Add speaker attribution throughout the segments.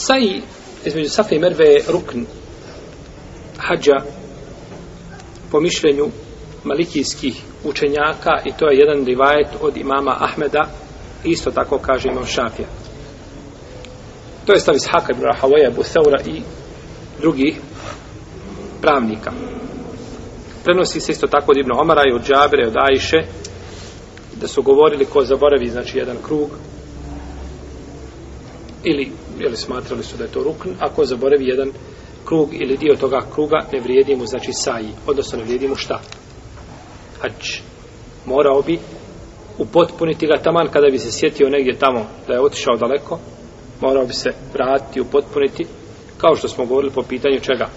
Speaker 1: Saji između Safa i Merve je rukn hađa po mišljenju malikijskih učenjaka i to je jedan rivajet od imama Ahmeda isto tako kaže imam Šafija. To je stav iz Haka ibn Rahavaja Buseura i drugih pravnika. Prenosi se isto tako od Ibn Omara i od Džabere od Ajše da su govorili ko zaboravi znači jedan krug ili ili smatrali su da je to rukn, ako zaboravi jedan krug ili dio toga kruga, ne vrijedi mu, znači saji, odnosno ne vrijedi mu šta? Hač. Morao bi upotpuniti ga taman kada bi se sjetio negdje tamo da je otišao daleko, morao bi se vratiti, upotpuniti, kao što smo govorili po pitanju čega?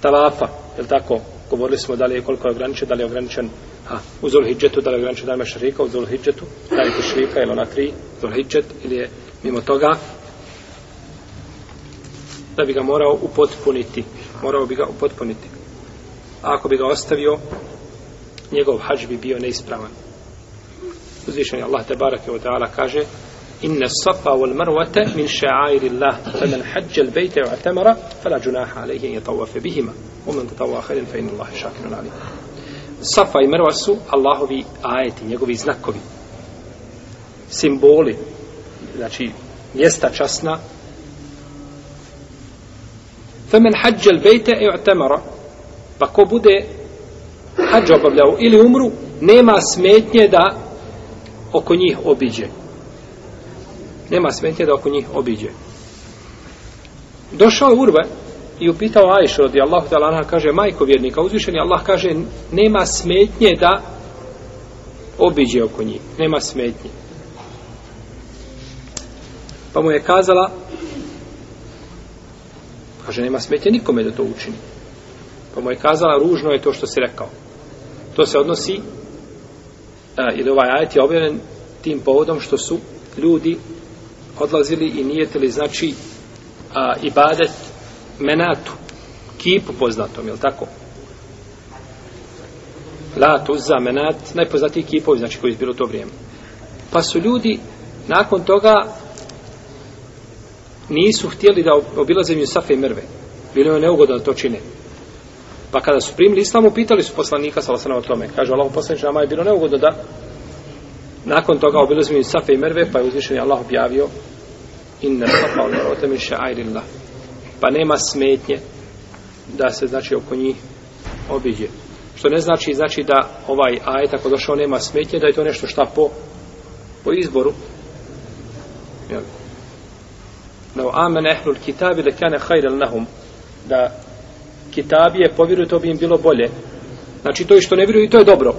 Speaker 1: Tavafa, je tako? Govorili smo da li je koliko je ograničen, da li je ograničen ha, u Zulhidžetu, da li je ograničen da li je šarika u Zulhidžetu, da li je Tešrika ili ona tri, Zulhidžet, ili je mimo toga, da bi ga morao upotpuniti. Morao bi ga upotpuniti. A ako bi ga ostavio, njegov hađ bi bio neispravan. Uzvišen je Allah tebarake od ta'ala kaže Inna safa wal marwata min sha'airi Allah faman hajja al-bayta wa atamara fala junaha alayhi an yatawafa bihima wa man tatawwa khairan fa inna Allah shakirun alim. Safa i Marwa su Allahovi ajeti, njegovi znakovi. Simboli, znači mjesta časna Femen hađel bejte e u'tamara. Pa ko bude hađ obavljao ili umru, nema smetnje da oko njih obiđe. Nema smetnje da oko njih obiđe. Došao je Urve i upitao Ajšu radi Allahu ta'ala anha, kaže, majko vjernika, uzvišeni Allah kaže, nema smetnje da obiđe oko njih. Nema smetnje. Pa mu je kazala, Kaže, nema smetje nikome da to učini. Pa mu je kazala, ružno je to što si rekao. To se odnosi, a, ili ovaj ajet je objavljen tim povodom što su ljudi odlazili i nijetili, znači, a, ibadet menatu, kipu poznatom, je tako? La tuza menat, najpoznatiji kipovi, znači koji je bilo to vrijeme. Pa su ljudi nakon toga nisu htjeli da obilaze mi Safe i Merve. Bilo je neugodno da to čine. Pa kada su primili islamu, pitali su poslanika sa o tome. Kaže Allah poslanič, nama je bilo neugodno da nakon toga obilaze mi Safe i Merve, pa je uzvišen Allah objavio inna safa ul marota min sha'airillah. Pa nema smetnje da se znači oko njih obiđe. Što ne znači znači da ovaj ajet ako došao nema smetnje, da je to nešto šta po po izboru. Jel? Lau amen ehlul kitabi le kane hajrel nahum. Da kitabije povjeruju, to bi im bilo bolje. Znači to i što ne vjeruju, to je dobro.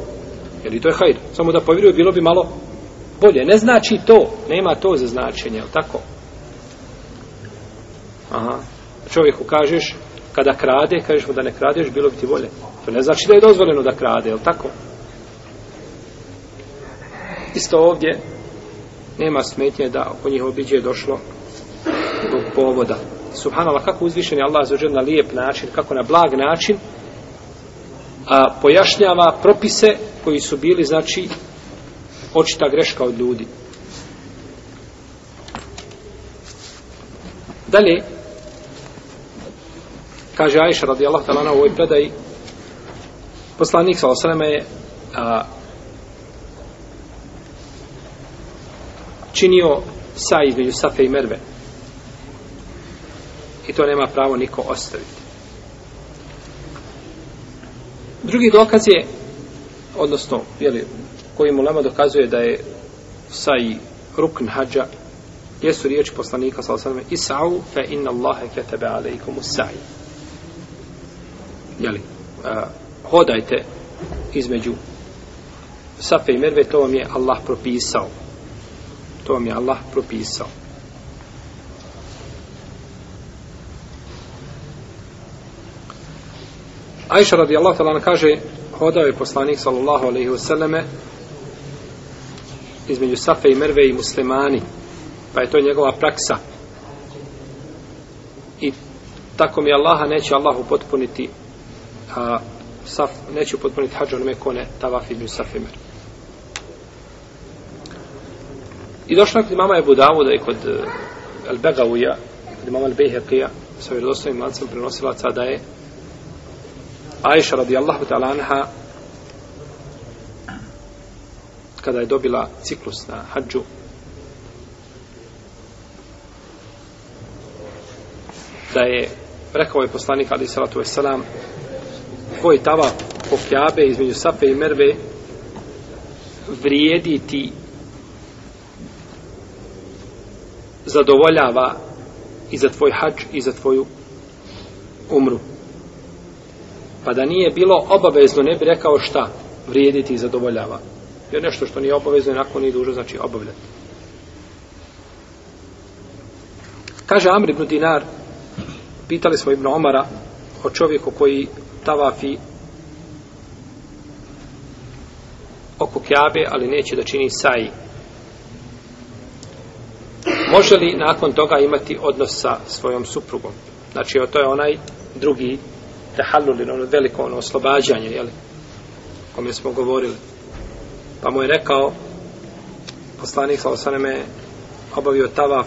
Speaker 1: Jer i to je hajr. Samo da povjeruju, bilo bi malo bolje. Ne znači to. Nema to za značenje, je tako? Aha. Čovjeku kažeš, kada krade, kažeš mu da ne kradeš, bilo bi ti bolje. To ne znači da je dozvoljeno da krade, je tako? Isto ovdje nema smetnje da oko njih obiđe došlo tog povoda. Subhanallah, kako uzvišen je Allah zaođer na lijep način, kako na blag način, a pojašnjava propise koji su bili, znači, očita greška od ljudi. Dalje, kaže Aisha radijallahu talana u ovoj predaji, poslanik sa osaleme je a, činio sa između Safe i Merve. I to nema pravo niko ostaviti. Drugi dokaz je, odnosno, jeli, koji mu Lama dokazuje da je saj rukn hađa, jesu riječi poslanika sa osadame, Isa'u fe inna Allahe ketebe alaikum usaj. Jeli, a, hodajte između Safe i Merve, to vam je Allah propisao. To vam je Allah propisao. Ajša radijallahu ta'ala kaže hodao je poslanik sallallahu alaihi wasallame između Safe i Merve i muslimani pa je to njegova praksa. I tako mi Allaha neće Allahu potpuniti a, saf, neće potpuniti hađa onome kone tavaf između Safe i Merve. I došlo je kod mama Ebu Davuda i kod eh, El Begavija kod mama al-Bejheqija sa vjerodostojnim lancem prenosilaca da je Aisha radijallahu ta'ala anha kada je dobila ciklus na hađu da je rekao je poslanik ali salatu wasalam koji tava po kjabe između Safe i Merve vrijediti zadovoljava i za tvoj hađ i za tvoju umru. Pa da nije bilo obavezno, ne bi rekao šta vrijediti i zadovoljava. Jer nešto što nije obavezno, nakon nije dužo, znači obavljati. Kaže Amr ibn Dinar, pitali smo Ibn Omara o čovjeku koji tavafi oko Kjabe, ali neće da čini saji. Može li nakon toga imati odnos sa svojom suprugom? Znači, to je onaj drugi tehallul, ono veliko ono oslobađanje, jel? O kome smo govorili. Pa mu je rekao, poslanik sa osaneme obavio tava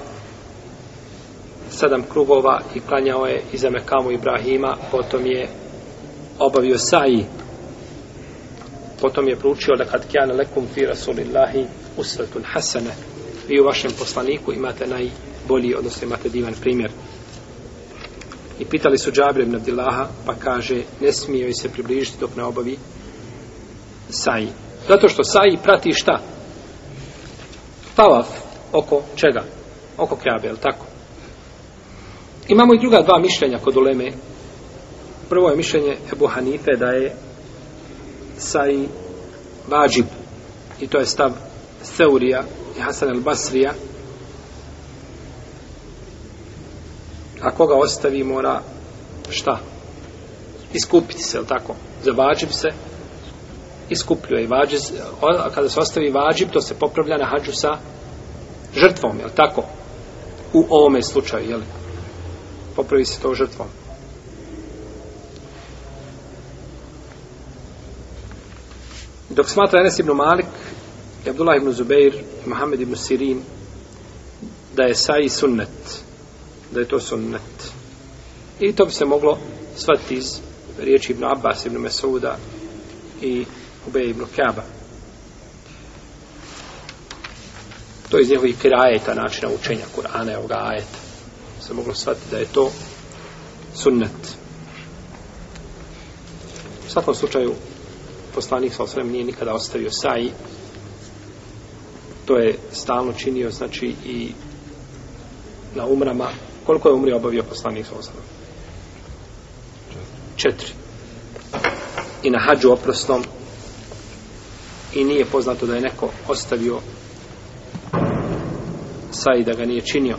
Speaker 1: sedam krugova i klanjao je iza Mekamu Ibrahima, potom je obavio saji, potom je proučio da kad kjane lekum fi rasulillahi usvetun hasene. vi u vašem poslaniku imate najbolji, odnosno imate divan primjer. I pitali su Džabir ibn Abdillaha, pa kaže, ne smije joj se približiti dok ne obavi saji. Zato što saji prati šta? Tavaf oko čega? Oko Kjabe, jel tako? Imamo i druga dva mišljenja kod uleme. Prvo je mišljenje Ebu Hanife da je saji vađib. I to je stav Seurija i Hasan el Basrija. A koga ostavi mora šta? Iskupiti se, je tako? Za vađib se iskupljuje. I vađib, a kada se ostavi vađib, to se popravlja na hađu sa žrtvom, je tako? U ovome slučaju, je li? Popravi se to žrtvom. Dok smatra Enes ibn Malik Abdullah ibn Zubeir Mohamed ibn Sirin da je saji sunnet da je to sunnet. I to bi se moglo shvatiti iz riječi ibn Abbas ibn Mesuda i Ubej ibn Kaba. to je iz njegovih kirajeta načina učenja Kur'ana i ovoga ajeta se moglo shvatiti da je to sunnet. U svakom slučaju poslanik sa osrem nije nikada ostavio saji to je stalno činio znači i na umrama koliko je umri obavio poslanik sa osrem četiri. I na hađu oprostom i nije poznato da je neko ostavio saji da ga nije činio.